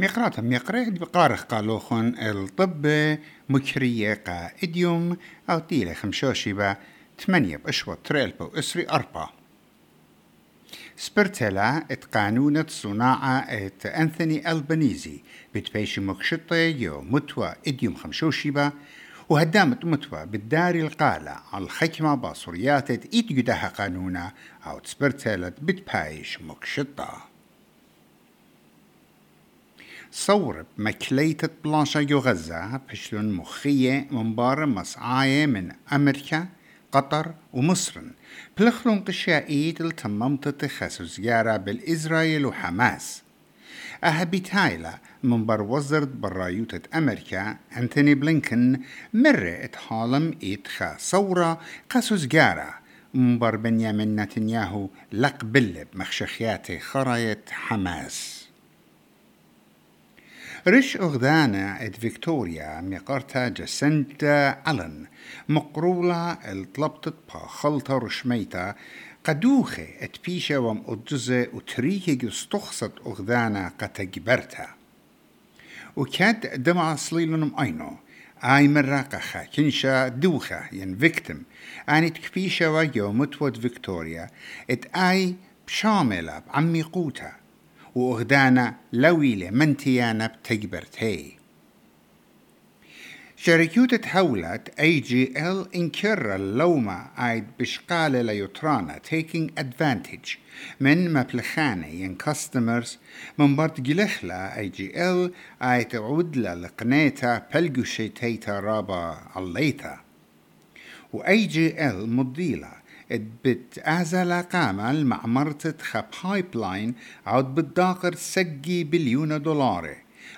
مقرات مقرة بقارخ قالوخن الطب مكرية قا إديوم أو تيلة خمشوشي با ثمانية بأشوة تريلبو إسري أربعة. سبرتلا ات قانونة صناعة إت أنثوني ألبانيزي بتبيش مكشطة يو متوى إديوم خمشوشي با وهدامت متوى بالدار القالة على الحكمة باصريات ات إيد قانونا أو تسبرتلت بتبايش مكشطة. صور مكليتة بلاشا يو غزة بشلون مخية منبار مصعاية من أمريكا قطر ومصر بلخلون قشائيد التممت تخسو زيارة بالإسرائيل وحماس أهبيتايلا منبر وزرد برايوتة أمريكا أنتوني بلينكن مرة اتحالم إتخا صورة قاسو زيارة منبر بنيامين نتنياهو لقبل بمخشخيات خراية حماس. رش أغدانا ات فيكتوريا مقرتا جسنتا ألن. مقرولة الطلبتت با خلطة رشميتا قدوخة ات بيشا وم أدزة وتريكي جستخصت أغدانا قتجبرتا وكاد دمع صليلنم أينو. آي مراقخة كنشا دوخة ين فيكتم. آني تكبيشا ويو متود فيكتوريا. ات آي بشاملة بعمي قوتا وأغدانا لويلة منتيانا بتجبرتي. شركة تحولت اي جي ال انكر اللومة ايد بشقالة ليوترانا taking advantage من مبلخانة ين كاستمرز من برد جلخلا اي جي ال اي تعود لقنيتا بلقو شيتيتا رابا الليتا. واي جي ال مضيلة بتأزل قامل مع مرتة خب هايبلاين عود بالداقر سجي بليون دولار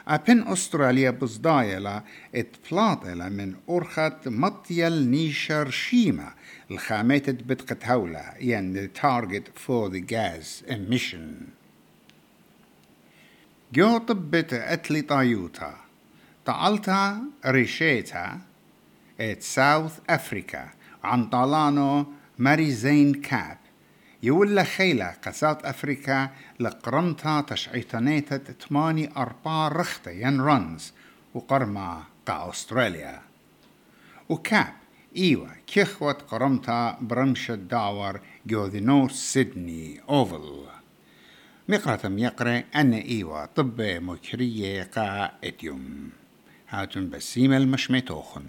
أبن أستراليا بصدايلة اتفلاطلة من أرخة مطيل نيشر شيما الخامات بتقت هولة يعني the target for the gas emission. جو طبت أتلي طايوتا طالتا ريشيتا ات ساوث أفريكا عن طالانو ماري زين كاب. يولا خيلة قسات أفريكا لقرمتا تشعيتانيتا تماني أربع رخطة ين رنز وقرما قا أستراليا. وكاب إيوة كيخوة قرمتا برمش الداور جو ذي نورث سيدني أوفل. مقرة يقرأ أن إيوة طب مكرية قا إديوم. هاتون بسيم المشمتوخن.